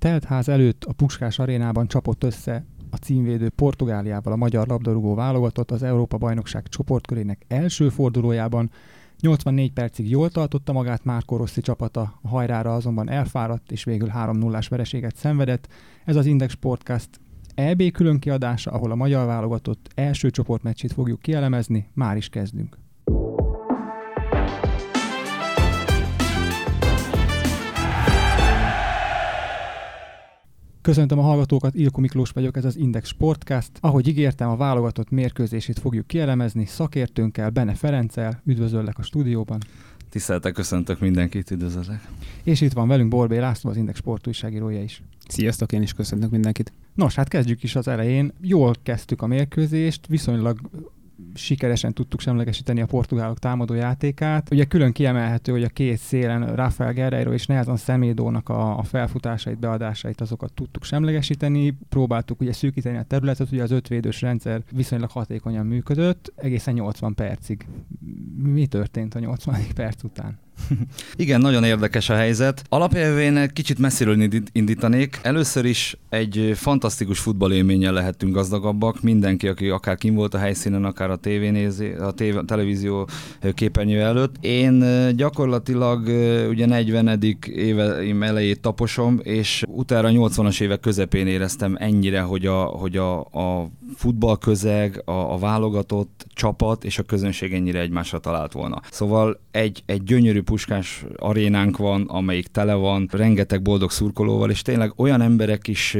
teltház előtt a Puskás arénában csapott össze a címvédő Portugáliával a magyar labdarúgó válogatott az Európa-bajnokság csoportkörének első fordulójában. 84 percig jól tartotta magát Márko Rossi csapata, a hajrára azonban elfáradt és végül 3-0-ás vereséget szenvedett. Ez az Index Sportcast EB különkiadása, ahol a magyar válogatott első csoportmeccsét fogjuk kielemezni, már is kezdünk. Köszöntöm a hallgatókat, Ilko Miklós vagyok, ez az Index Sportcast. Ahogy ígértem, a válogatott mérkőzését fogjuk kielemezni szakértőnkkel, Bene Ferenccel. Üdvözöllek a stúdióban. Tiszteltek, köszöntök mindenkit, üdvözöllek. És itt van velünk Borbé László, az Index sportújságírója is. Sziasztok, én is köszöntök mindenkit. Nos, hát kezdjük is az elején. Jól kezdtük a mérkőzést, viszonylag sikeresen tudtuk semlegesíteni a portugálok támadó játékát. Ugye külön kiemelhető, hogy a két szélen Rafael Guerreiro és Nelson Szemédónak a, a felfutásait, beadásait azokat tudtuk semlegesíteni. Próbáltuk ugye szűkíteni a területet, ugye az ötvédős rendszer viszonylag hatékonyan működött, egészen 80 percig. Mi történt a 80 perc után? Igen, nagyon érdekes a helyzet. Alapjában egy kicsit messziről indítanék. Először is egy fantasztikus futballélménnyel lehetünk gazdagabbak. Mindenki, aki akár kim volt a helyszínen, akár a, tévénézi, a tév, a televízió képernyő előtt. Én gyakorlatilag ugye 40. éveim elejét taposom, és utána 80-as évek közepén éreztem ennyire, hogy a, hogy a, a futballközeg, a, a válogatott csapat és a közönség ennyire egymásra talált volna. Szóval egy, egy gyönyörű puskás arénánk van, amelyik tele van, rengeteg boldog szurkolóval, és tényleg olyan emberek is,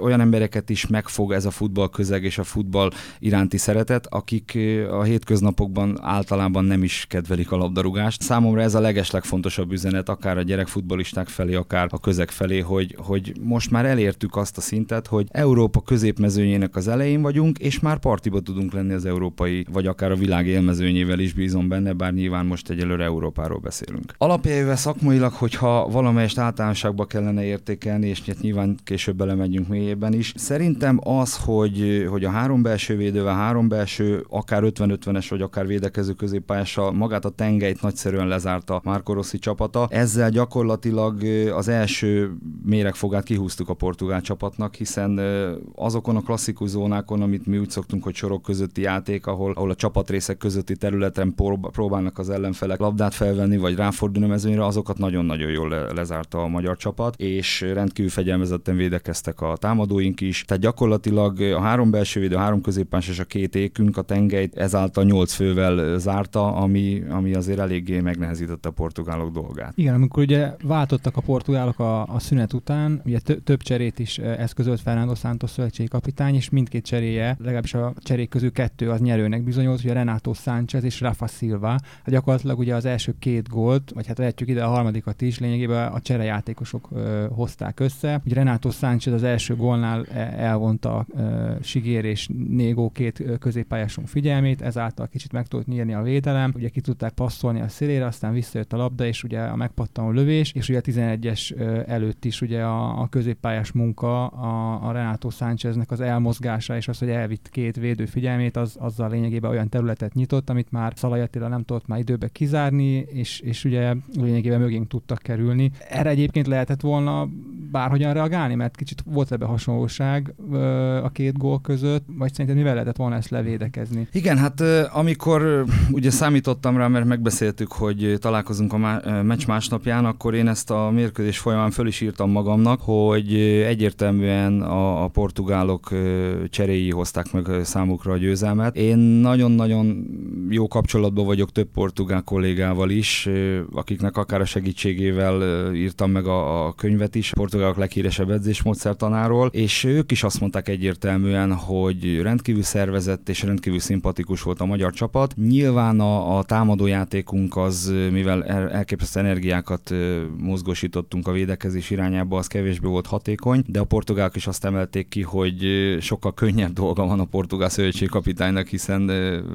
olyan embereket is megfog ez a futball közeg és a futball iránti szeretet, akik a hétköznapokban általában nem is kedvelik a labdarúgást. Számomra ez a legeslegfontosabb üzenet, akár a gyerekfutballisták felé, akár a közeg felé, hogy, hogy most már elértük azt a szintet, hogy Európa középmezőnyének az elején vagyunk, és már partiba tudunk lenni az európai, vagy akár a világ élmezőnyével is bízom benne, bár nyilván most egyelőre Európáról beszélünk. Alapjaival szakmailag, hogyha valamelyest általánosságba kellene értékelni, és nyilván később belemegyünk mélyében is, szerintem az, hogy, hogy a három belső védővel, három belső, akár 50-50-es, vagy akár védekező középpályással magát a tengelyt nagyszerűen lezárta Marco Rossi csapata. Ezzel gyakorlatilag az első méregfogát kihúztuk a portugál csapatnak, hiszen azokon a klasszikus zónákon, amit mi úgy szoktunk, hogy sorok közötti játék, ahol, ahol a csapatrészek közötti területen próbálnak az ellenfelek labdát felvenni, vagy ráforduló mezőnyre, azokat nagyon-nagyon jól le, lezárta a magyar csapat, és rendkívül fegyelmezetten védekeztek a támadóink is. Tehát gyakorlatilag a három belső védő, a három középpás és a két ékünk a tengelyt ezáltal nyolc fővel zárta, ami, ami azért eléggé megnehezítette a portugálok dolgát. Igen, amikor ugye váltottak a portugálok a, a szünet után, ugye több cserét is eszközölt Fernando Santos kapitány, és mindkét cseréje, legalábbis a cserék közül kettő az nyerőnek bizonyult, hogy Renato Sánchez és Rafa Silva. Hát gyakorlatilag ugye az első két gól volt, vagy hát vehetjük ide a harmadikat is, lényegében a cserejátékosok ö, hozták össze. Ugye Renato Sánchez az első gólnál e, elvonta ö, Sigér és Négó két középpályásunk figyelmét, ezáltal kicsit meg tudott nyírni a védelem, ugye ki tudták passzolni a szélére, aztán visszajött a labda, és ugye a megpattanó lövés, és ugye a 11-es előtt is ugye a, a középpályás munka, a, a Renato Sáncheznek az elmozgása, és az, hogy elvitt két védő figyelmét, az, azzal lényegében olyan területet nyitott, amit már Szalai Attila nem tudott már időbe kizárni, és, és ugye lényegében mögénk tudtak kerülni. Erre egyébként lehetett volna bárhogyan reagálni, mert kicsit volt ebbe hasonlóság a két gól között, vagy szerintem mivel lehetett volna ezt levédekezni? Igen, hát amikor ugye számítottam rá, mert megbeszéltük, hogy találkozunk a meccs másnapján, akkor én ezt a mérkőzés folyamán föl is írtam magamnak, hogy egyértelműen a, a portugálok cseréi hozták meg számukra a győzelmet. Én nagyon-nagyon jó kapcsolatban vagyok több portugál kollégával is, akiknek akár a segítségével írtam meg a, a könyvet is, a portugálok leghíresebb edzésmódszertanáról, és ők is azt mondták egyértelműen, hogy rendkívül szervezett és rendkívül szimpatikus volt a magyar csapat. Nyilván a, a támadójátékunk az, mivel elképesztő energiákat mozgósítottunk a védekezés irányába, az kevésbé volt hatékony, de a portugálok is azt emelték ki, hogy sokkal könnyebb dolga van a portugál szövetségkapitánynak, hiszen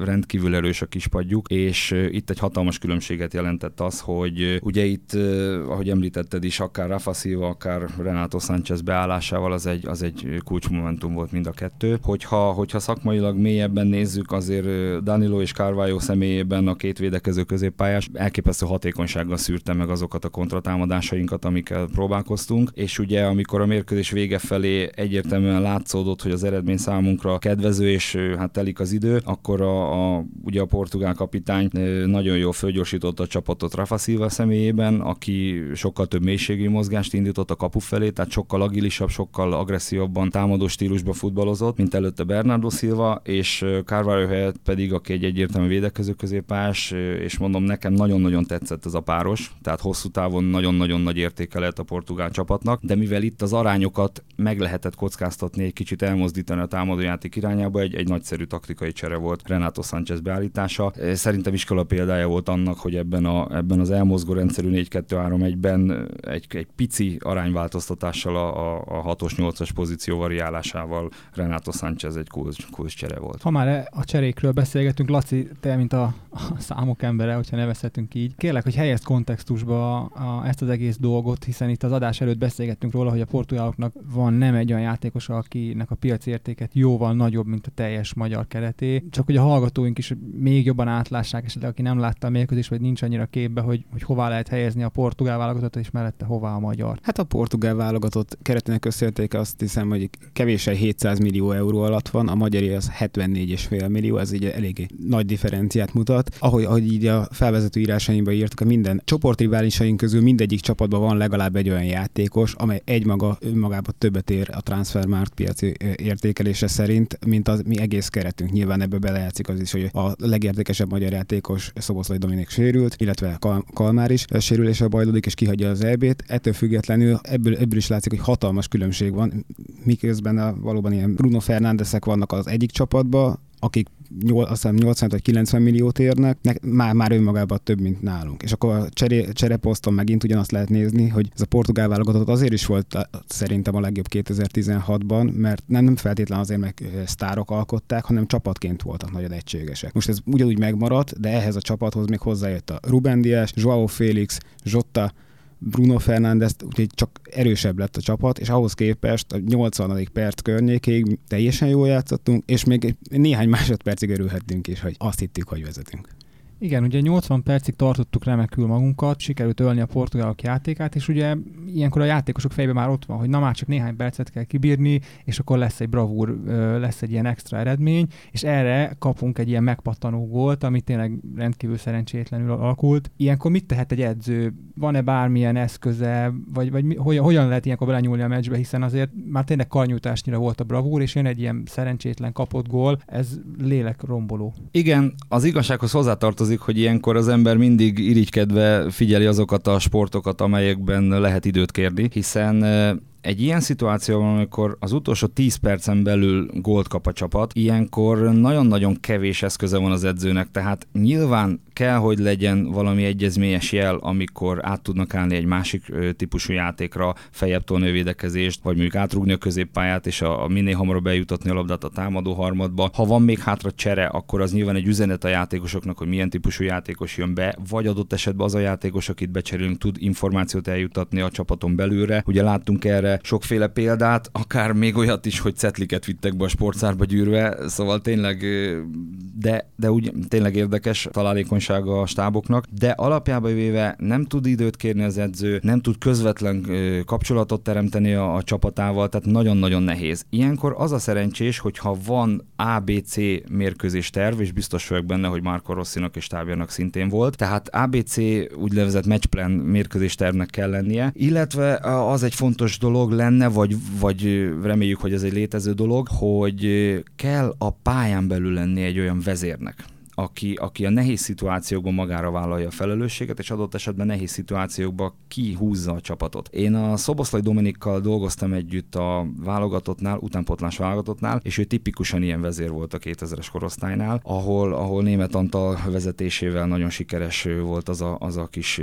rendkívül erős a kispadjuk, és itt egy hatalmas különbséget jelentett az, hogy ugye itt, ahogy említetted is, akár Rafa Silva, akár Renato Sánchez beállásával az egy, az egy kulcsmomentum volt mind a kettő. Hogyha, hogyha szakmailag mélyebben nézzük, azért Danilo és Carvalho személyében a két védekező középpályás elképesztő hatékonysággal szűrte meg azokat a kontratámadásainkat, amikkel próbálkoztunk, és ugye amikor a mérkőzés vége felé egyértelműen látszódott, hogy az eredmény számunkra kedvező, és hát telik az idő, akkor a, a ugye a portugál kapitány nagyon jól fölgyorsította a csapatot Rafa Silva személyében, aki sokkal több mélységi mozgást indított a kapu felé, tehát sokkal agilisabb, sokkal agresszívabban támadó stílusba futballozott, mint előtte Bernardo Silva, és Carvalho helyett pedig, aki egy egyértelmű védekező középás, és mondom, nekem nagyon-nagyon tetszett ez a páros, tehát hosszú távon nagyon-nagyon nagy értéke lehet a portugál csapatnak, de mivel itt az arányokat meg lehetett kockáztatni, egy kicsit elmozdítani a támadójáték irányába, egy, egy nagyszerű taktikai csere volt Renato Sánchez beállítása. Szerintem iskola példája volt annak, hogy ebben, a, ebben az elmozgó rendszerű 4-2-3-1-ben egy, egy pici arányváltoztatással a, a 6-os, 8-as pozíció variálásával Renato Sánchez egy kulcs, kulcs csere volt. Ha már a cserékről beszélgetünk, Laci, te, mint a, a számok embere, hogyha nevezhetünk így, kérlek, hogy helyezd kontextusba a, ezt az egész dolgot, hiszen itt az adás előtt beszélgettünk róla, hogy a portugáloknak van nem egy olyan játékos, akinek a piaci értéket jóval nagyobb, mint a teljes magyar kereté. Csak hogy a hallgatóink is még jobban átlássák, esetleg aki nem látta a mérkőzést, vagy nincs annyira képbe, hogy, hogy hová lehet helyezni a portugál válogatottat, és mellette hová a magyar. Hát a portugál válogatott keretének összértéke azt hiszem, hogy kevésen 700 millió euró alatt van, a magyar az 74,5 millió, ez egy elég nagy differenciát mutat. Ahogy, ahogy így a felvezető írásaimba írtuk, a minden csoportriválisaink közül mindegyik csapatban van legalább egy olyan játékos, amely egymaga önmagában többet ér a transfermárt piaci értékelése szerint, mint az mi egész keretünk. Nyilván ebbe belejátszik az is, hogy a legértékesebb magyar játékos Szoboszlai Dominik sérült, illetve Kal- Kalmár is sérülése bajlódik és kihagyja az EB-t. Ettől függetlenül ebből, ebből is látszik, hogy hatalmas különbség van, miközben a, valóban ilyen Bruno Fernándezek vannak az egyik csapatban, akik azt hiszem 80 vagy 90 milliót érnek, ne, már, már önmagában több, mint nálunk. És akkor a cseré, csereposzton megint ugyanazt lehet nézni, hogy ez a portugál válogatott azért is volt szerintem a legjobb 2016-ban, mert nem, nem feltétlen azért, meg sztárok alkották, hanem csapatként voltak nagyon egységesek. Most ez ugyanúgy megmaradt, de ehhez a csapathoz még hozzájött a Ruben Dias, Joao Félix, Zsotta, Bruno Fernández, úgyhogy csak erősebb lett a csapat, és ahhoz képest a 80. perc környékéig teljesen jól játszottunk, és még néhány másodpercig örülhettünk is, hogy azt hittük, hogy vezetünk. Igen, ugye 80 percig tartottuk remekül magunkat, sikerült ölni a portugálok játékát, és ugye ilyenkor a játékosok fejében már ott van, hogy na már csak néhány percet kell kibírni, és akkor lesz egy bravúr, lesz egy ilyen extra eredmény, és erre kapunk egy ilyen megpattanó gólt, ami tényleg rendkívül szerencsétlenül alakult. Ilyenkor mit tehet egy edző? Van-e bármilyen eszköze, vagy, vagy hogyan, hogyan lehet ilyenkor belenyúlni a meccsbe, hiszen azért már tényleg karnyújtásnyira volt a bravúr, és jön egy ilyen szerencsétlen kapott gól, ez lélek romboló. Igen, az igazsághoz hozzátartozik vonatkozik, hogy ilyenkor az ember mindig irigykedve figyeli azokat a sportokat, amelyekben lehet időt kérni, hiszen egy ilyen szituációban, amikor az utolsó 10 percen belül gólt kap a csapat, ilyenkor nagyon-nagyon kevés eszköze van az edzőnek, tehát nyilván kell, hogy legyen valami egyezményes jel, amikor át tudnak állni egy másik típusú játékra, fejebb tolni védekezést, vagy mondjuk átrugni a középpályát, és a, a minél hamarabb eljutatni a labdát a támadó harmadba. Ha van még hátra csere, akkor az nyilván egy üzenet a játékosoknak, hogy milyen típusú játékos jön be, vagy adott esetben az a játékos, akit becserélünk, tud információt eljutatni a csapaton belülre. Ugye láttunk erre erre sokféle példát, akár még olyat is, hogy cetliket vittek be a sportszárba gyűrve, szóval tényleg, de, de úgy tényleg érdekes találékonysága a stáboknak, de alapjában véve nem tud időt kérni az edző, nem tud közvetlen kapcsolatot teremteni a, a csapatával, tehát nagyon-nagyon nehéz. Ilyenkor az a szerencsés, hogyha van ABC mérkőzés terv, és biztos vagyok benne, hogy Marco Rosszinak és tábjának szintén volt, tehát ABC úgynevezett matchplan mérkőzés tervnek kell lennie, illetve az egy fontos dolog, dolog lenne, vagy, vagy reméljük, hogy ez egy létező dolog, hogy kell a pályán belül lenni egy olyan vezérnek, aki, aki a nehéz szituációkban magára vállalja a felelősséget, és adott esetben nehéz szituációkban kihúzza a csapatot. Én a Szoboszlai Dominikkal dolgoztam együtt a válogatottnál, utánpotlás válogatottnál, és ő tipikusan ilyen vezér volt a 2000-es korosztálynál, ahol, ahol német Antal vezetésével nagyon sikeres volt az a, az a kis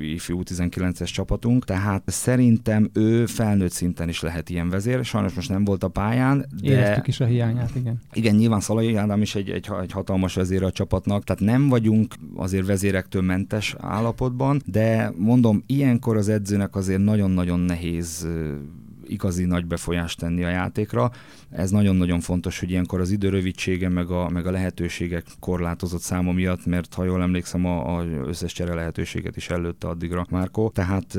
ifjú 19-es csapatunk, tehát szerintem ő felnőtt szinten is lehet ilyen vezér, sajnos most nem volt a pályán, de... Éreztük is a hiányát, igen. Igen, nyilván Szalai Ádám is egy, egy, egy hatalmas vezér a csapatnak, tehát nem vagyunk azért vezérektől mentes állapotban, de mondom, ilyenkor az edzőnek azért nagyon-nagyon nehéz igazi nagy befolyást tenni a játékra. Ez nagyon-nagyon fontos, hogy ilyenkor az idő rövidsége, meg a, meg a lehetőségek korlátozott száma miatt, mert ha jól emlékszem, a, a összes csere lehetőséget is előtte addigra Márko. Tehát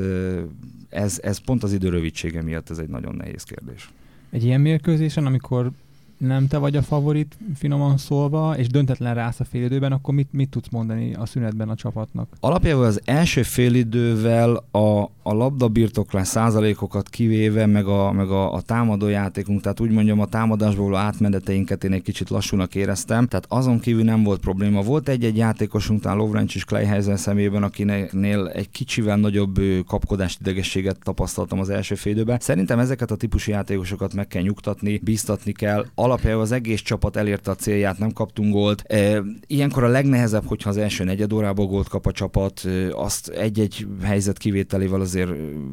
ez, ez pont az idő rövidsége miatt ez egy nagyon nehéz kérdés. Egy ilyen mérkőzésen, amikor nem te vagy a favorit, finoman szólva, és döntetlen rász a félidőben, akkor mit, mit tudsz mondani a szünetben a csapatnak? Alapjában az első félidővel a, a labdabirtoklás százalékokat kivéve, meg a, meg a, a támadó játékunk, tehát úgy mondjam, a támadásból átmeneteinket én egy kicsit lassúnak éreztem, tehát azon kívül nem volt probléma. Volt egy-egy játékosunk, talán Lovrenc és Kleinheisen szemében, akinél egy kicsivel nagyobb kapkodást, idegességet tapasztaltam az első félidőben. Szerintem ezeket a típusú játékosokat meg kell nyugtatni, biztatni kell alapjában az egész csapat elérte a célját, nem kaptunk gólt. Ilyenkor a legnehezebb, hogyha az első negyed órából gólt kap a csapat, azt egy-egy helyzet kivételével azért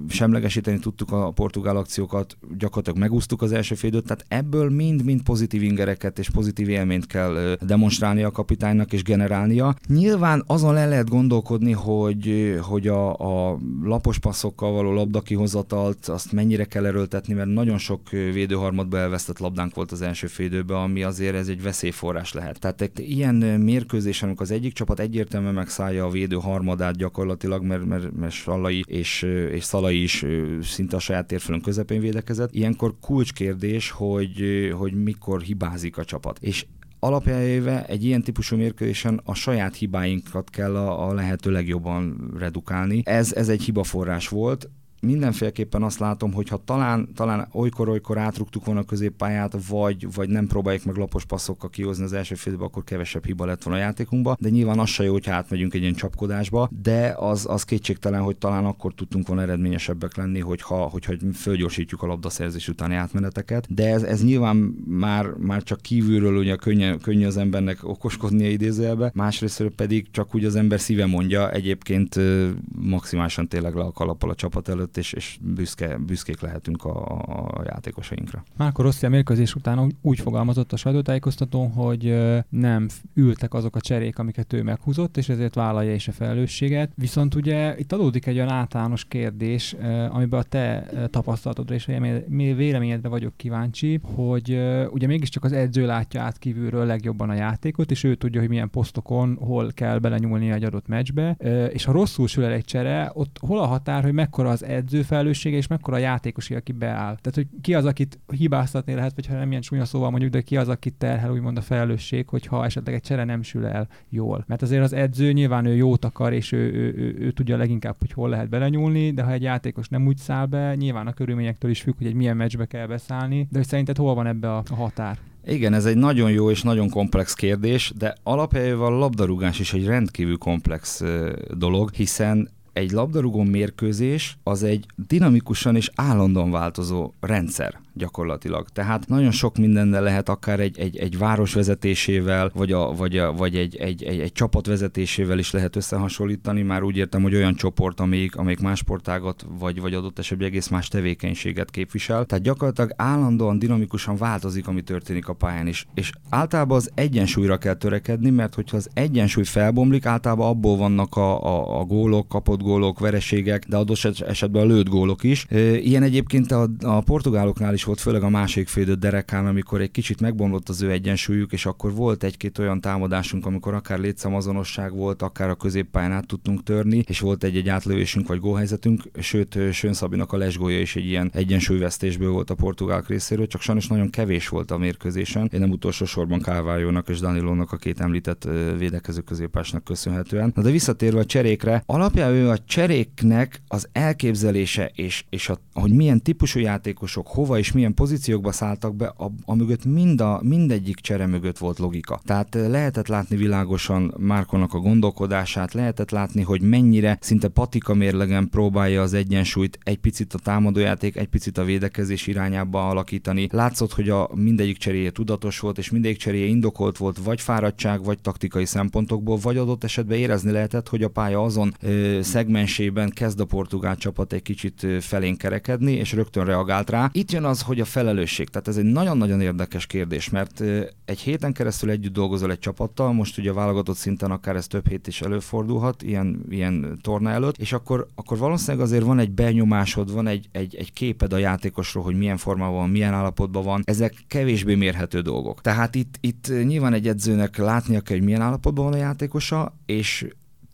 semlegesíteni tudtuk a portugál akciókat, gyakorlatilag megúsztuk az első félidőt, tehát ebből mind-mind pozitív ingereket és pozitív élményt kell demonstrálni a kapitánynak és generálnia. Nyilván azon le lehet gondolkodni, hogy, hogy a, a lapos passzokkal való labdakihozatalt azt mennyire kell erőltetni, mert nagyon sok védőharmadba elvesztett labdánk volt az első első félidőben, ami azért ez egy veszélyforrás lehet. Tehát egy ilyen mérkőzésen, amikor az egyik csapat egyértelműen megszállja a védő harmadát gyakorlatilag, mert, mert, mert Sallai és, és Szalai is szinte a saját térfölön közepén védekezett, ilyenkor kulcskérdés, hogy, hogy mikor hibázik a csapat. És alapjáéve egy ilyen típusú mérkőzésen a saját hibáinkat kell a, a lehető legjobban redukálni. Ez, ez egy hibaforrás volt, mindenféleképpen azt látom, hogy ha talán, talán olykor-olykor átrugtuk volna a középpályát, vagy, vagy nem próbáljuk meg lapos passzokkal kihozni az első félbe, akkor kevesebb hiba lett volna a játékunkba, de nyilván az se jó, hogyha átmegyünk egy ilyen csapkodásba, de az, az kétségtelen, hogy talán akkor tudtunk volna eredményesebbek lenni, hogyha, hogyha fölgyorsítjuk a labdaszerzés utáni átmeneteket, de ez, ez nyilván már, már csak kívülről ugye könnyű, könnyű az embernek okoskodnia idézőjelbe, másrészt pedig csak úgy az ember szíve mondja, egyébként maximálisan tényleg le a kalappal a csapat előtt, és, és büszke, büszkék lehetünk a, a játékosainkra. Márko Rossi a mérkőzés után úgy fogalmazott a sajtótájékoztatón, hogy nem ültek azok a cserék, amiket ő meghúzott, és ezért vállalja is a felelősséget. Viszont ugye itt adódik egy olyan általános kérdés, amiben a te tapasztalatodra és véleményedre vagyok kíváncsi, hogy ugye mégiscsak az edző látja át kívülről legjobban a játékot, és ő tudja, hogy milyen posztokon hol kell belenyúlni egy adott meccsbe, és ha rosszul sül el egy csere, ott hol a határ, hogy mekkora az edző felelőssége, és mekkora a játékos, aki beáll. Tehát, hogy ki az, akit hibáztatni lehet, vagy ha nem ilyen csúnya szóval mondjuk, de ki az, akit terhel úgymond a felelősség, hogyha esetleg egy csere nem sül el jól. Mert azért az edző nyilván ő jót akar, és ő, ő, ő, ő tudja leginkább, hogy hol lehet belenyúlni, de ha egy játékos nem úgy száll be, nyilván a körülményektől is függ, hogy egy milyen meccsbe kell beszállni, de hogy szerinted hol van ebbe a, határ? Igen, ez egy nagyon jó és nagyon komplex kérdés, de alapjában a labdarúgás is egy rendkívül komplex dolog, hiszen egy labdarúgó mérkőzés az egy dinamikusan és állandóan változó rendszer gyakorlatilag. Tehát nagyon sok mindennel lehet akár egy, egy, egy város vezetésével, vagy, a, vagy, a, vagy egy, egy, egy, egy csapat vezetésével is lehet összehasonlítani. Már úgy értem, hogy olyan csoport, amelyik, amelyik más sportágot, vagy, vagy adott esetben egész más tevékenységet képvisel. Tehát gyakorlatilag állandóan, dinamikusan változik, ami történik a pályán is. És általában az egyensúlyra kell törekedni, mert hogyha az egyensúly felbomlik, általában abból vannak a, a, a gólok, kapott gólok, vereségek, de adott esetben a lőtt gólok is. Ilyen egyébként a, a portugáloknál is volt, főleg a másik félidő derekán, amikor egy kicsit megbomlott az ő egyensúlyuk, és akkor volt egy-két olyan támadásunk, amikor akár létszámazonosság volt, akár a középpályán át tudtunk törni, és volt egy-egy átlövésünk vagy gólhelyzetünk, sőt, Sön Szabinak a lesgója is egy ilyen egyensúlyvesztésből volt a portugál részéről, csak sajnos nagyon kevés volt a mérkőzésen. Én nem utolsó sorban Kálvájónak és Danilónak a két említett védekező középásnak köszönhetően. Na de visszatérve a cserékre, alapján ő a cseréknek az elképzelése és, és a, hogy milyen típusú játékosok hova és milyen pozíciókba szálltak be, a, mögött mind a, mindegyik csere mögött volt logika. Tehát lehetett látni világosan Márkonak a gondolkodását, lehetett látni, hogy mennyire szinte patika mérlegen próbálja az egyensúlyt egy picit a támadójáték, egy picit a védekezés irányába alakítani. Látszott, hogy a mindegyik cseréje tudatos volt, és mindegyik cseréje indokolt volt, vagy fáradtság, vagy taktikai szempontokból, vagy adott esetben érezni lehetett, hogy a pálya azon ö, szegmensében kezd a portugál csapat egy kicsit felén kerekedni, és rögtön reagált rá. Itt jön az, hogy a felelősség. Tehát ez egy nagyon-nagyon érdekes kérdés, mert egy héten keresztül együtt dolgozol egy csapattal, most ugye a válogatott szinten akár ez több hét is előfordulhat, ilyen, ilyen torna előtt, és akkor, akkor valószínűleg azért van egy benyomásod, van egy, egy, egy képed a játékosról, hogy milyen formában van, milyen állapotban van. Ezek kevésbé mérhető dolgok. Tehát itt, itt nyilván egy edzőnek látnia kell, hogy milyen állapotban van a játékosa, és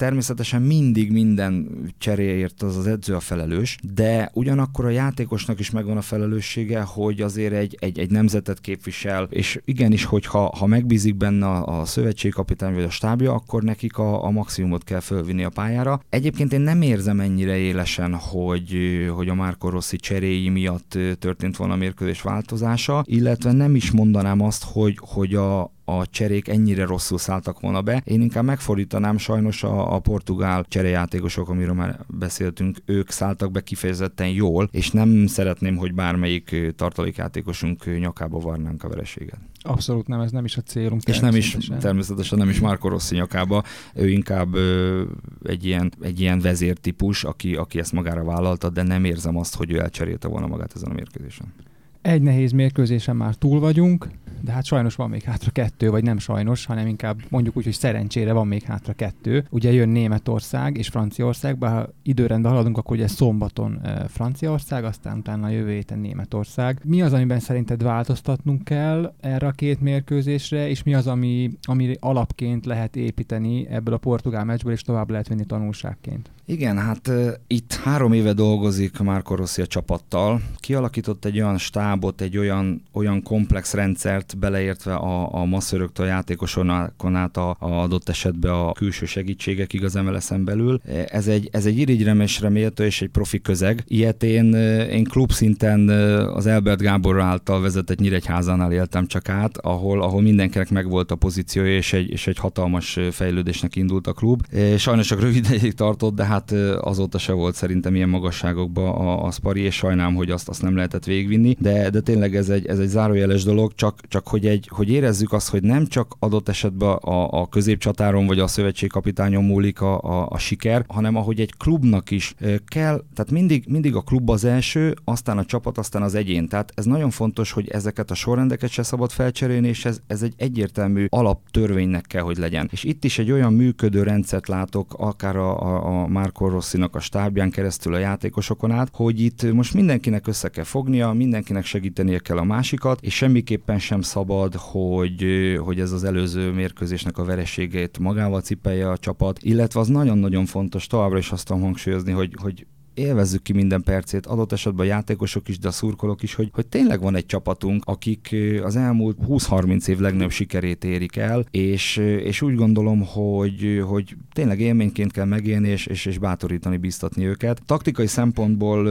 természetesen mindig minden cseréért az az edző a felelős, de ugyanakkor a játékosnak is megvan a felelőssége, hogy azért egy, egy, egy nemzetet képvisel, és igenis, hogyha ha megbízik benne a, a szövetségkapitány vagy a stábja, akkor nekik a, a maximumot kell fölvinni a pályára. Egyébként én nem érzem ennyire élesen, hogy, hogy a Márko Rossi cseréi miatt történt volna a mérkőzés változása, illetve nem is mondanám azt, hogy, hogy a, a cserék ennyire rosszul szálltak volna be. Én inkább megfordítanám sajnos a, a portugál cserejátékosok, amiről már beszéltünk, ők szálltak be kifejezetten jól, és nem szeretném, hogy bármelyik tartalékjátékosunk nyakába varnánk a vereséget. Abszolút nem, ez nem is a célunk. És nem is, természetesen nem is Marco Rossi nyakába, ő inkább ö, egy, ilyen, egy ilyen vezértípus, aki, aki ezt magára vállalta, de nem érzem azt, hogy ő elcserélte volna magát ezen a mérkőzésen. Egy nehéz mérkőzésen már túl vagyunk, de hát sajnos van még hátra kettő, vagy nem sajnos, hanem inkább mondjuk úgy, hogy szerencsére van még hátra kettő. Ugye jön Németország és Franciaország, bár ha időrendben haladunk, akkor ugye szombaton Franciaország, aztán utána jövő héten Németország. Mi az, amiben szerinted változtatnunk kell erre a két mérkőzésre, és mi az, ami, ami alapként lehet építeni ebből a portugál meccsből, és tovább lehet venni tanulságként? Igen, hát itt három éve dolgozik Marco Rossi a csapattal. Kialakított egy olyan stábot, egy olyan, olyan komplex rendszert, beleértve a, a masszöröktől a játékoson át a, a adott esetben a külső segítségek igaz MLS-en belül. Ez egy, ez egy irigyremesre méltó és egy profi közeg. Ilyet én, én klub szinten az Albert Gábor által vezetett Nyíregyházánál éltem csak át, ahol, ahol mindenkinek megvolt a pozíciója, és egy, és egy hatalmas fejlődésnek indult a klub. Sajnos csak rövid ideig tartott, de hát azóta se volt szerintem ilyen magasságokban a, a Spari, és sajnálom, hogy azt, azt nem lehetett végvinni, de, de tényleg ez egy, ez egy zárójeles dolog, csak, csak hogy, egy, hogy érezzük azt, hogy nem csak adott esetben a, a középcsatáron vagy a szövetségkapitányon múlik a, a, a siker, hanem ahogy egy klubnak is kell, tehát mindig, mindig a klub az első, aztán a csapat, aztán az egyén. Tehát ez nagyon fontos, hogy ezeket a sorrendeket se szabad felcserélni, és ez, ez egy egyértelmű alaptörvénynek kell, hogy legyen. És itt is egy olyan működő rendszert látok, akár a, a, a Marco Rossinak a stábján keresztül a játékosokon át, hogy itt most mindenkinek össze kell fognia, mindenkinek segítenie kell a másikat, és semmiképpen sem szabad, hogy, hogy ez az előző mérkőzésnek a vereségét magával cipelje a csapat, illetve az nagyon-nagyon fontos, továbbra is azt hangsúlyozni, hogy, hogy élvezzük ki minden percét, adott esetben a játékosok is, de a szurkolók is, hogy, hogy tényleg van egy csapatunk, akik az elmúlt 20-30 év legnagyobb sikerét érik el, és, és úgy gondolom, hogy, hogy tényleg élményként kell megélni, és, és, és bátorítani, biztatni őket. Taktikai szempontból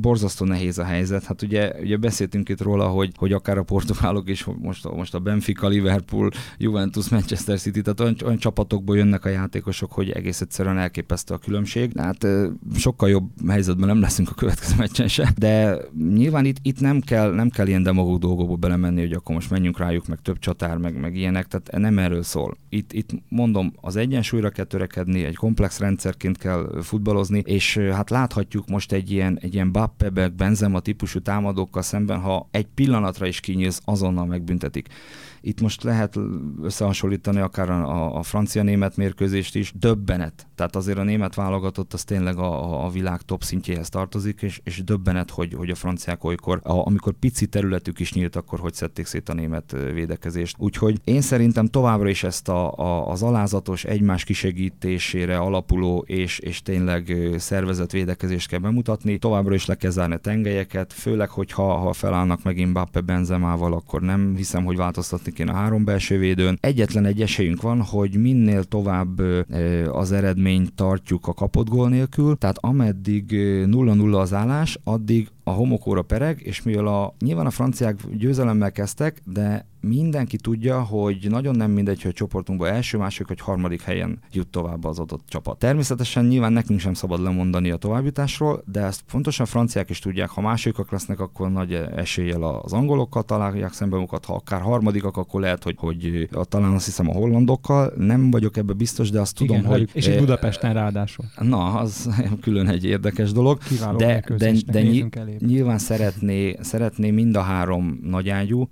borzasztó nehéz a helyzet. Hát ugye, ugye beszéltünk itt róla, hogy, hogy akár a portugálok is, most, most a Benfica, Liverpool, Juventus, Manchester City, tehát olyan, olyan csapatokból jönnek a játékosok, hogy egész egyszerűen elképesztő a különbség. Hát sokkal jobb jobb helyzetben nem leszünk a következő meccsen se, de nyilván itt, itt nem, kell, nem kell ilyen demagóg dolgokba belemenni, hogy akkor most menjünk rájuk, meg több csatár, meg, meg ilyenek, tehát nem erről szól. Itt, itt mondom, az egyensúlyra kell törekedni, egy komplex rendszerként kell futballozni, és hát láthatjuk most egy ilyen, egy ilyen Bappebek, Benzema típusú támadókkal szemben, ha egy pillanatra is kinyílsz, azonnal megbüntetik. Itt most lehet összehasonlítani akár a, a francia-német mérkőzést is. Döbbenet. Tehát azért a német válogatott az tényleg a, a világ top szintjéhez tartozik, és, és döbbenet, hogy, hogy a franciák olykor, a, amikor pici területük is nyílt, akkor hogy szedték szét a német védekezést. Úgyhogy én szerintem továbbra is ezt a, a, az alázatos egymás kisegítésére alapuló és, és tényleg szervezett védekezést kell bemutatni. Továbbra is le kell zárni a tengelyeket, főleg, hogyha ha felállnak megint Mbappe Benzemával, akkor nem hiszem, hogy változtatni kéne a három belső védőn. Egyetlen egy esélyünk van, hogy minél tovább az eredményt tartjuk a kapott gól nélkül, tehát ameddig 0-0 az állás, addig a homokóra pereg, és mivel a, nyilván a franciák győzelemmel kezdtek, de mindenki tudja, hogy nagyon nem mindegy, hogy a csoportunkban első, második vagy harmadik helyen jut tovább az adott csapat. Természetesen nyilván nekünk sem szabad lemondani a továbbjutásról, de ezt pontosan franciák is tudják, ha másodikak lesznek, akkor nagy eséllyel az angolokkal találják szembe magukat, ha akár harmadikak, akkor lehet, hogy, hogy talán azt hiszem a hollandokkal. Nem vagyok ebbe biztos, de azt Igen, tudom, hogy... És itt Budapesten ráadásul. Na, az külön egy érdekes dolog. Kiváló de, de, de ny- nyilván szeretné, szeretné mind a három nagyágyú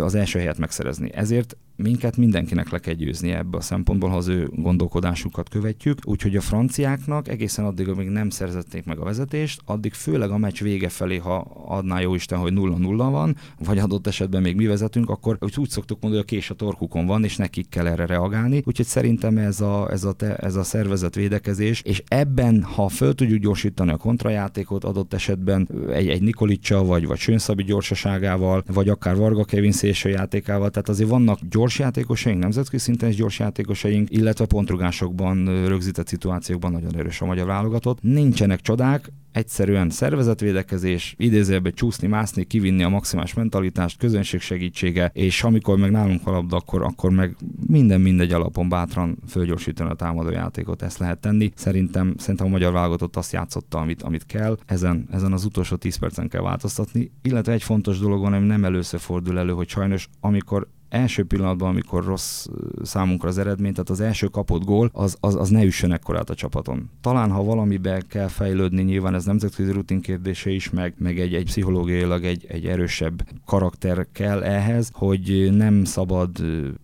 az első helyet megszerezni. Ezért minket mindenkinek le kell győzni ebbe a szempontból, ha az ő gondolkodásukat követjük. Úgyhogy a franciáknak egészen addig, amíg nem szerzették meg a vezetést, addig főleg a meccs vége felé, ha adná jó Isten, hogy 0-0 van, vagy adott esetben még mi vezetünk, akkor úgy, úgy szoktuk mondani, hogy a kés a torkukon van, és nekik kell erre reagálni. Úgyhogy szerintem ez a, ez a, te, ez a szervezet védekezés, és ebben, ha föl tudjuk gyorsítani a kontrajátékot, adott esetben egy, egy Nikolicsa, vagy, vagy Sönszabi gyorsaságával, vagy akár Varga Kevin szélső játékával, tehát azért vannak gyors gyors játékosaink, nemzetközi szinten is gyors játékosaink, illetve pontrugásokban, rögzített szituációkban nagyon erős a magyar válogatott. Nincsenek csodák, egyszerűen szervezetvédekezés, idézőjelbe csúszni, mászni, kivinni a maximális mentalitást, közönség segítsége, és amikor meg nálunk a labda, akkor, akkor meg minden mindegy alapon bátran fölgyorsítani a támadó játékot, ezt lehet tenni. Szerintem, szerintem a magyar válogatott azt játszotta, amit, amit kell. Ezen, ezen az utolsó 10 percen kell változtatni. Illetve egy fontos dolog van, ami nem először fordul elő, hogy sajnos amikor első pillanatban, amikor rossz számunkra az eredmény, tehát az első kapott gól, az, az, az ne üssön ekkorát a csapaton. Talán, ha valamibe kell fejlődni, nyilván ez nemzetközi rutin kérdése is, meg, meg egy, egy pszichológiailag egy, egy erősebb karakter kell ehhez, hogy nem szabad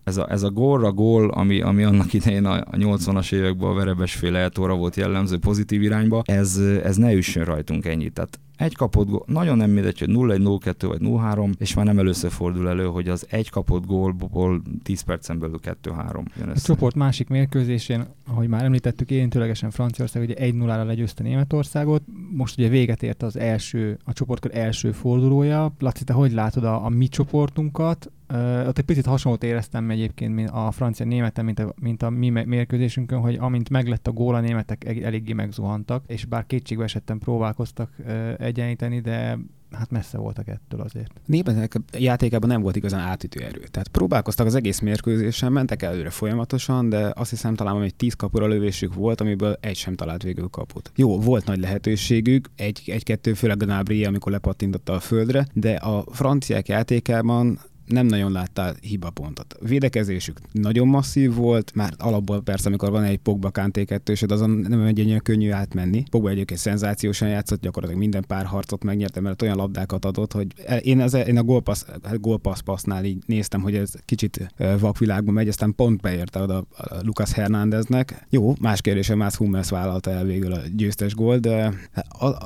ez a, ez a gólra gól, ami, ami annak idején a, a 80-as években a verebesféle eltóra volt jellemző pozitív irányba, ez, ez ne üssön rajtunk ennyit. Tehát egy kapott gól, nagyon nem mindegy, hogy 0-1, 0-2 vagy 0-3, és már nem először fordul elő, hogy az egy kapott gólból 10 percen belül 2-3 jön. A csoport másik mérkőzésén, ahogy már említettük, érintőlegesen Franciaország ugye 1-0-ra legyőzte Németországot. Most ugye véget ért az első, a csoportkör első fordulója. Laci, te hogy látod a, a mi csoportunkat? Uh, ott egy picit hasonlót éreztem egyébként a francia németen, mint a, mint a mi mérkőzésünkön, hogy amint meglett a gól, a németek eléggé megzuhantak, és bár kétségbe esettem próbálkoztak uh, egyenlíteni, de hát messze voltak ettől azért. Németek játékában nem volt igazán átütő erő. Tehát próbálkoztak az egész mérkőzésen, mentek előre folyamatosan, de azt hiszem talán hogy tíz kapura lövésük volt, amiből egy sem talált végül kaput. Jó, volt nagy lehetőségük, egy, egy-kettő, a Gnabry, amikor lepattintotta a földre, de a franciák játékában nem nagyon láttál hibapontot. Védekezésük nagyon masszív volt, már alapból persze, amikor van egy Pogba Kanté kettősöd, azon nem egy ennyire könnyű átmenni. Pogba egyébként szenzációsan játszott, gyakorlatilag minden pár harcot megnyerte, mert olyan labdákat adott, hogy én, az, én a gólpassz, gólpassz passznál így néztem, hogy ez kicsit vakvilágban megy, aztán pont beérte oda Lucas Hernándeznek. Jó, más kérdése, más Hummels vállalta el végül a győztes gól, de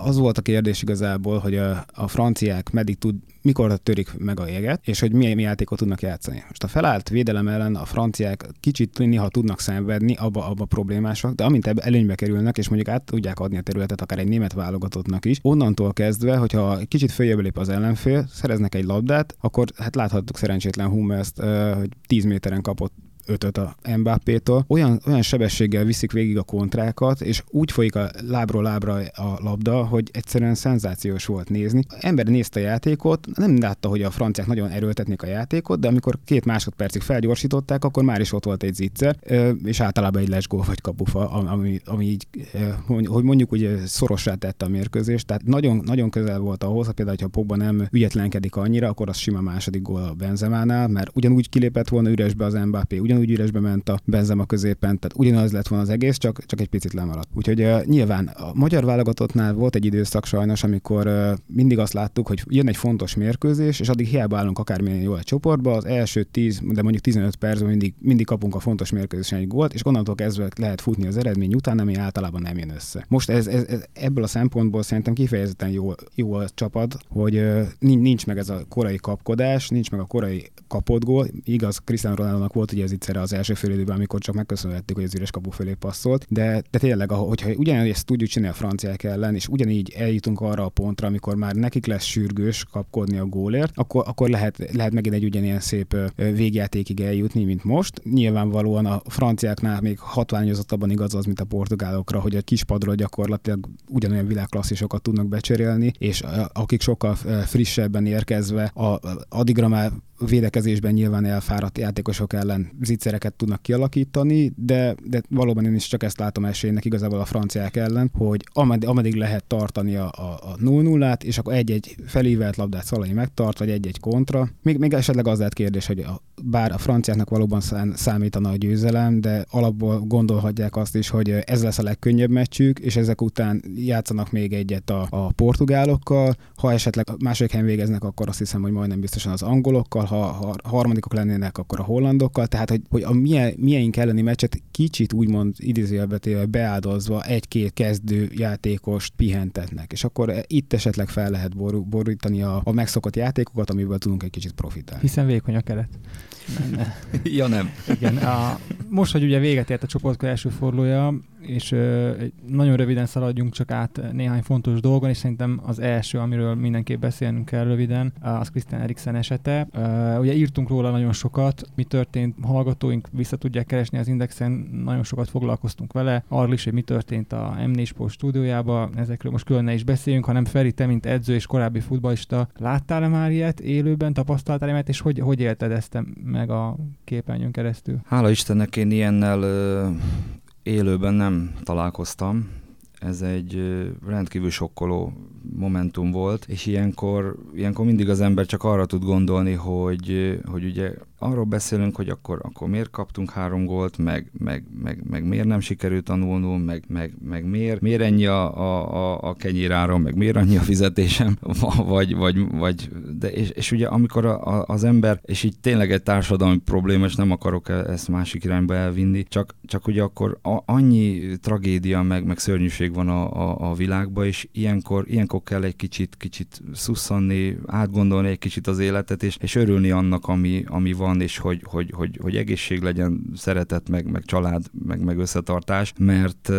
az volt a kérdés igazából, hogy a, a franciák meddig tud, mikor törik meg a jeget, és hogy milyen játékot tudnak játszani. Most a felállt védelem ellen a franciák kicsit néha tudnak szenvedni, abba, abba problémások, de amint előnybe kerülnek, és mondjuk át tudják adni a területet akár egy német válogatottnak is, onnantól kezdve, hogyha kicsit följebb lép az ellenfél, szereznek egy labdát, akkor hát láthattuk szerencsétlen Hummels, hogy 10 méteren kapott ötöt a Mbappé-tól. Olyan, olyan sebességgel viszik végig a kontrákat, és úgy folyik a lábról lábra a labda, hogy egyszerűen szenzációs volt nézni. A ember nézte a játékot, nem látta, hogy a franciák nagyon erőltetnék a játékot, de amikor két másodpercig felgyorsították, akkor már is ott volt egy zicser, és általában egy lesgól vagy kapufa, ami, ami így, hogy mondjuk ugye szorossá tette a mérkőzést, tehát nagyon, nagyon közel volt ahhoz, hogy például, ha Pogba nem ügyetlenkedik annyira, akkor az sima második gól a Benzemánál, mert ugyanúgy kilépett volna üresbe az Mbappé, ugyan ugyanúgy üresbe ment a Benzema középen, tehát ugyanaz lett volna az egész, csak, csak egy picit lemaradt. Úgyhogy uh, nyilván a magyar válogatottnál volt egy időszak sajnos, amikor uh, mindig azt láttuk, hogy jön egy fontos mérkőzés, és addig hiába állunk akármilyen jól egy csoportba, az első 10, de mondjuk 15 percben mindig, mindig kapunk a fontos mérkőzésen egy gólt, és onnantól kezdve lehet futni az eredmény után, ami általában nem jön össze. Most ez, ez, ez ebből a szempontból szerintem kifejezetten jó, jó a csapat, hogy uh, nincs meg ez a korai kapkodás, nincs meg a korai kapott gól. Igaz, Cristiano ronaldo volt ugye ez itt az első fél időben, amikor csak megköszönhettük, hogy az üres kapu fölé passzolt, de, de tényleg, hogyha ugyanígy ezt tudjuk csinálni a franciák ellen, és ugyanígy eljutunk arra a pontra, amikor már nekik lesz sürgős kapkodni a gólért, akkor, akkor lehet, lehet megint egy ugyanilyen szép végjátékig eljutni, mint most. Nyilvánvalóan a franciáknál még hatványozottabban igaz az, mint a portugálokra, hogy a kispadról gyakorlatilag ugyanolyan világklasszisokat tudnak becserélni, és akik sokkal frissebben érkezve, a, addigra már védekezésben nyilván elfáradt játékosok ellen zicsereket tudnak kialakítani, de, de valóban én is csak ezt látom esélynek igazából a franciák ellen, hogy ameddig, ameddig lehet tartani a, a 0-0-át, és akkor egy-egy felívelt labdát Szalai megtart, vagy egy-egy kontra. Még, még esetleg az lehet kérdés, hogy a, bár a franciáknak valóban számítana a győzelem, de alapból gondolhatják azt is, hogy ez lesz a legkönnyebb meccsük, és ezek után játszanak még egyet a, a portugálokkal. Ha esetleg második helyen végeznek, akkor azt hiszem, hogy majdnem biztosan az angolokkal, ha, ha harmadikok lennének, akkor a hollandokkal. Tehát, hogy, hogy a milyen, milyen elleni meccset kicsit úgymond idézőjelbetével beáldozva egy-két kezdő játékost pihentetnek. És akkor itt esetleg fel lehet borítani a, a megszokott játékokat, amiből tudunk egy kicsit profitálni. Hiszen vékony a keret. ja nem. Igen, a, most, hogy ugye véget ért a csoportkör első fordulója, és nagyon röviden szaladjunk csak át néhány fontos dolgon, és szerintem az első, amiről mindenképp beszélnünk kell röviden, az Christian Eriksen esete. Ö, ugye írtunk róla nagyon sokat, mi történt, hallgatóink vissza tudják keresni az Indexen, nagyon sokat foglalkoztunk vele, arról is, hogy mi történt a M4 Sport stúdiójában, ezekről most külön ne is beszéljünk, hanem Feri, te, mint edző és korábbi futballista, láttál-e már ilyet élőben, tapasztaltál-e ilyet, és hogy, hogy élted ezt meg a képernyőn keresztül? Hála Istennek én ilyennel élőben nem találkoztam. Ez egy rendkívül sokkoló momentum volt, és ilyenkor, ilyenkor mindig az ember csak arra tud gondolni, hogy, hogy ugye arról beszélünk, hogy akkor, akkor miért kaptunk három gólt, meg, meg, meg, meg miért nem sikerült tanulnunk, meg, meg, meg miért, miért ennyi a, a, a kenyéráron, meg miért annyi a fizetésem, vagy, vagy, vagy de és, és ugye amikor a, a, az ember, és így tényleg egy társadalmi probléma, és nem akarok e, ezt másik irányba elvinni, csak, csak ugye akkor a, annyi tragédia, meg, meg szörnyűség van a, a, a világban, és ilyenkor, ilyenkor kell egy kicsit, kicsit szusszanni, átgondolni egy kicsit az életet, és, és örülni annak, ami, ami van, és hogy, hogy, hogy, hogy egészség legyen, szeretet, meg, meg család, meg, meg összetartás, mert,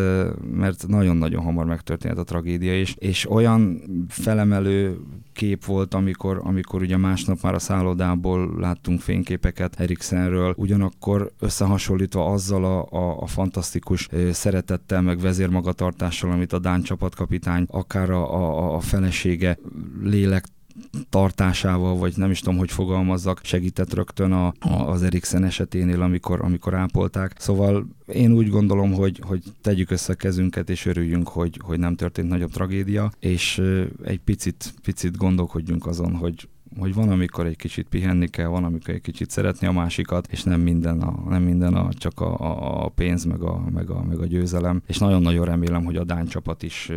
mert nagyon-nagyon hamar megtörténhet a tragédia, és, és olyan felemelő kép volt, amikor, amikor ugye másnap már a szállodából láttunk fényképeket Eriksenről, ugyanakkor összehasonlítva azzal a, a, a fantasztikus szeretettel, meg vezérmagatartással, amit a Dán csapatkapitány, akár a, a, a felesége lélek tartásával, vagy nem is tudom, hogy fogalmazzak, segített rögtön a, a, az Eriksen eseténél, amikor, amikor ápolták. Szóval én úgy gondolom, hogy, hogy tegyük össze a kezünket, és örüljünk, hogy, hogy nem történt nagyobb tragédia, és egy picit, picit gondolkodjunk azon, hogy hogy van, amikor egy kicsit pihenni kell, van, amikor egy kicsit szeretni a másikat, és nem minden, a, nem minden a, csak a, a pénz, meg a, meg, a, meg a győzelem. És nagyon-nagyon remélem, hogy a Dán csapat is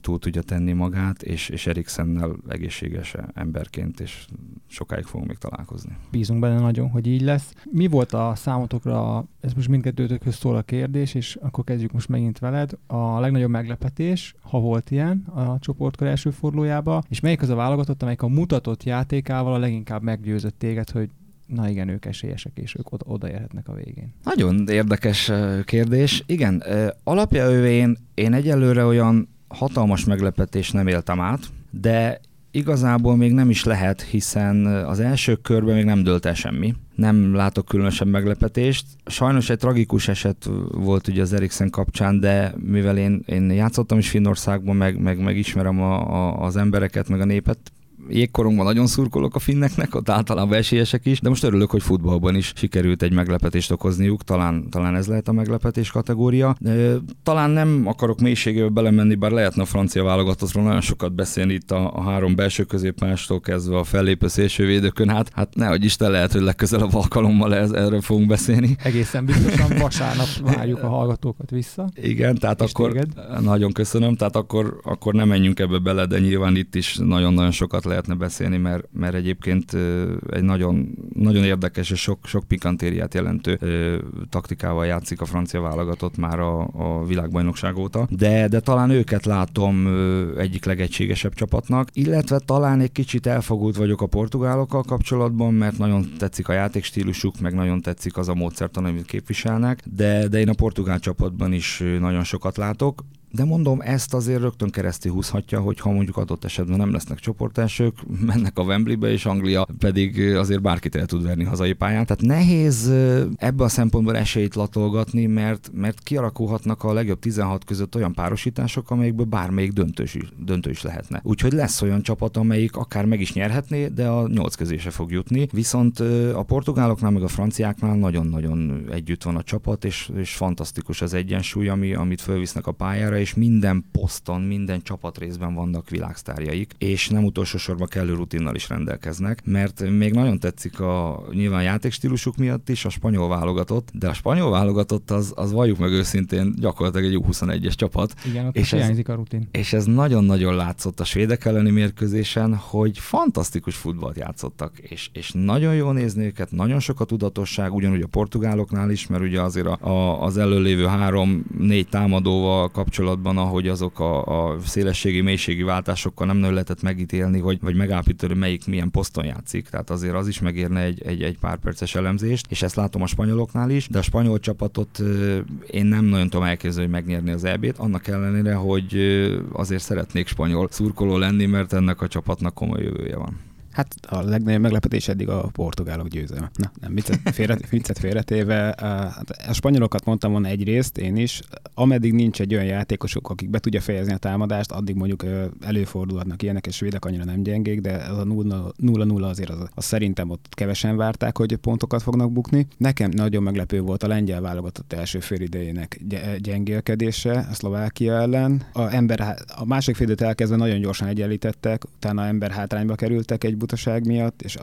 túl tudja tenni magát, és, és Eriksennel egészséges emberként, és sokáig fogunk még találkozni. Bízunk benne nagyon, hogy így lesz. Mi volt a számotokra, ez most mindkettőtökhöz szól a kérdés, és akkor kezdjük most megint veled. A legnagyobb meglepetés, ha volt ilyen a csoportkör első fordulójába, és melyik az a válogatott, amelyik a mutatott játékával a leginkább meggyőzött téged, hogy na igen, ők esélyesek, és ők oda, odaérhetnek a végén. Nagyon érdekes kérdés. Igen, alapjávén én egyelőre olyan hatalmas meglepetés nem éltem át, de igazából még nem is lehet, hiszen az első körben még nem dölt el semmi. Nem látok különösebb meglepetést. Sajnos egy tragikus eset volt ugye az Eriksen kapcsán, de mivel én, én játszottam is Finnországban, meg, meg, meg ismerem a, a, az embereket, meg a népet, jégkorongban nagyon szurkolok a finneknek, ott általában esélyesek is, de most örülök, hogy futballban is sikerült egy meglepetést okozniuk, talán, talán ez lehet a meglepetés kategória. Talán nem akarok mélységébe belemenni, bár lehetne a francia válogatottról nagyon sokat beszélni itt a, a három belső középpástól kezdve a fellépő szélsővédőkön, hát, hát nehogy Isten lehet, hogy legközelebb alkalommal ez, erről fogunk beszélni. Egészen biztosan vasárnap várjuk a hallgatókat vissza. Igen, tehát akkor téged. nagyon köszönöm, tehát akkor, akkor nem menjünk ebbe bele, de nyilván itt is nagyon-nagyon sokat lehet lehetne beszélni, mert, mert egyébként egy nagyon, nagyon érdekes és sok, sok pikantériát jelentő taktikával játszik a francia válogatott már a, a világbajnokság óta, de, de talán őket látom egyik legegységesebb csapatnak, illetve talán egy kicsit elfogult vagyok a portugálokkal kapcsolatban, mert nagyon tetszik a játékstílusuk, meg nagyon tetszik az a módszertan, amit képviselnek, de, de én a portugál csapatban is nagyon sokat látok de mondom, ezt azért rögtön keresztül húzhatja, hogy ha mondjuk adott esetben nem lesznek csoportelsők, mennek a Wembleybe, és Anglia pedig azért bárkit el tud verni hazai pályán. Tehát nehéz ebbe a szempontból esélyt latolgatni, mert, mert kialakulhatnak a legjobb 16 között olyan párosítások, amelyekből bármelyik döntős is, döntő is lehetne. Úgyhogy lesz olyan csapat, amelyik akár meg is nyerhetné, de a nyolc közé se fog jutni. Viszont a portugáloknál, meg a franciáknál nagyon-nagyon együtt van a csapat, és, és fantasztikus az egyensúly, ami, amit fölvisznek a pályára, és minden poszton, minden csapatrészben vannak világsztárjaik, és nem utolsó sorban kellő rutinnal is rendelkeznek, mert még nagyon tetszik a nyilván játékstílusuk miatt is a spanyol válogatott, de a spanyol válogatott az, az valljuk meg őszintén gyakorlatilag egy U21-es csapat. Igen, ott és ez, a rutin. És ez nagyon-nagyon látszott a svédek elleni mérkőzésen, hogy fantasztikus futballt játszottak, és, és nagyon jól nézni őket, nagyon sok a tudatosság, ugyanúgy a portugáloknál is, mert ugye azért a, a, az előlévő három-négy támadóval kapcsolatban, ahogy azok a, a szélességi, mélységi váltásokkal nem lehetett megítélni, hogy, vagy megállapítani, melyik milyen poszton játszik. Tehát azért az is megérne egy, egy, egy pár perces elemzést, és ezt látom a spanyoloknál is, de a spanyol csapatot én nem nagyon tudom elképzelni, hogy megnyerni az EB-t, annak ellenére, hogy azért szeretnék spanyol szurkoló lenni, mert ennek a csapatnak komoly jövője van. Hát a legnagyobb meglepetés eddig a portugálok győzelme. Na, nem, viccet, félre, viccet félretéve. A, a spanyolokat mondtam volna egyrészt, én is. Ameddig nincs egy olyan játékosuk, akik be tudja fejezni a támadást, addig mondjuk előfordulhatnak ilyenek, és svédek annyira nem gyengék, de ez a 0-0 azért az, az szerintem ott kevesen várták, hogy pontokat fognak bukni. Nekem nagyon meglepő volt a lengyel válogatott első fél idejének gyengélkedése a Szlovákia ellen. A, ember, a másik fél elkezdve nagyon gyorsan egyenlítettek, utána ember hátrányba kerültek egy butaság miatt, és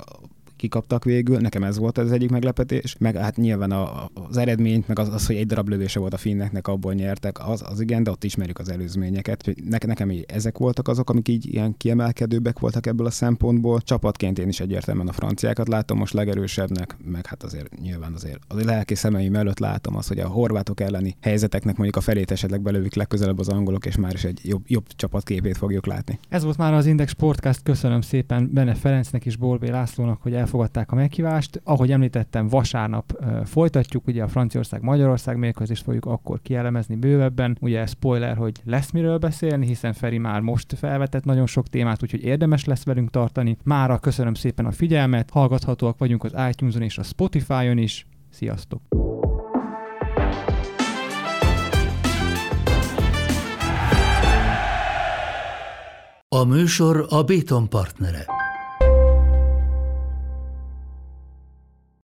kikaptak végül. Nekem ez volt az egyik meglepetés. Meg hát nyilván a, az eredményt, meg az, az, hogy egy darab lövése volt a finneknek, abból nyertek, az, az igen, de ott ismerjük az előzményeket. Ne, nekem így ezek voltak azok, amik így ilyen kiemelkedőbbek voltak ebből a szempontból. Csapatként én is egyértelműen a franciákat látom most legerősebbnek, meg hát azért nyilván azért a lelki szemeim előtt látom azt, hogy a horvátok elleni helyzeteknek mondjuk a felét esetleg belővik legközelebb az angolok, és már is egy jobb, jobb csapatképét fogjuk látni. Ez volt már az Index Podcast. Köszönöm szépen Benne Ferencnek és Bolvé Lászlónak, hogy el elfogadták a meghívást. Ahogy említettem, vasárnap folytatjuk, ugye a Franciaország-Magyarország mérkőzést fogjuk akkor kielemezni bővebben. Ugye spoiler, hogy lesz miről beszélni, hiszen Feri már most felvetett nagyon sok témát, úgyhogy érdemes lesz velünk tartani. Mára köszönöm szépen a figyelmet, hallgathatóak vagyunk az iTunes-on és a Spotify-on is. Sziasztok! A műsor a Béton partnere.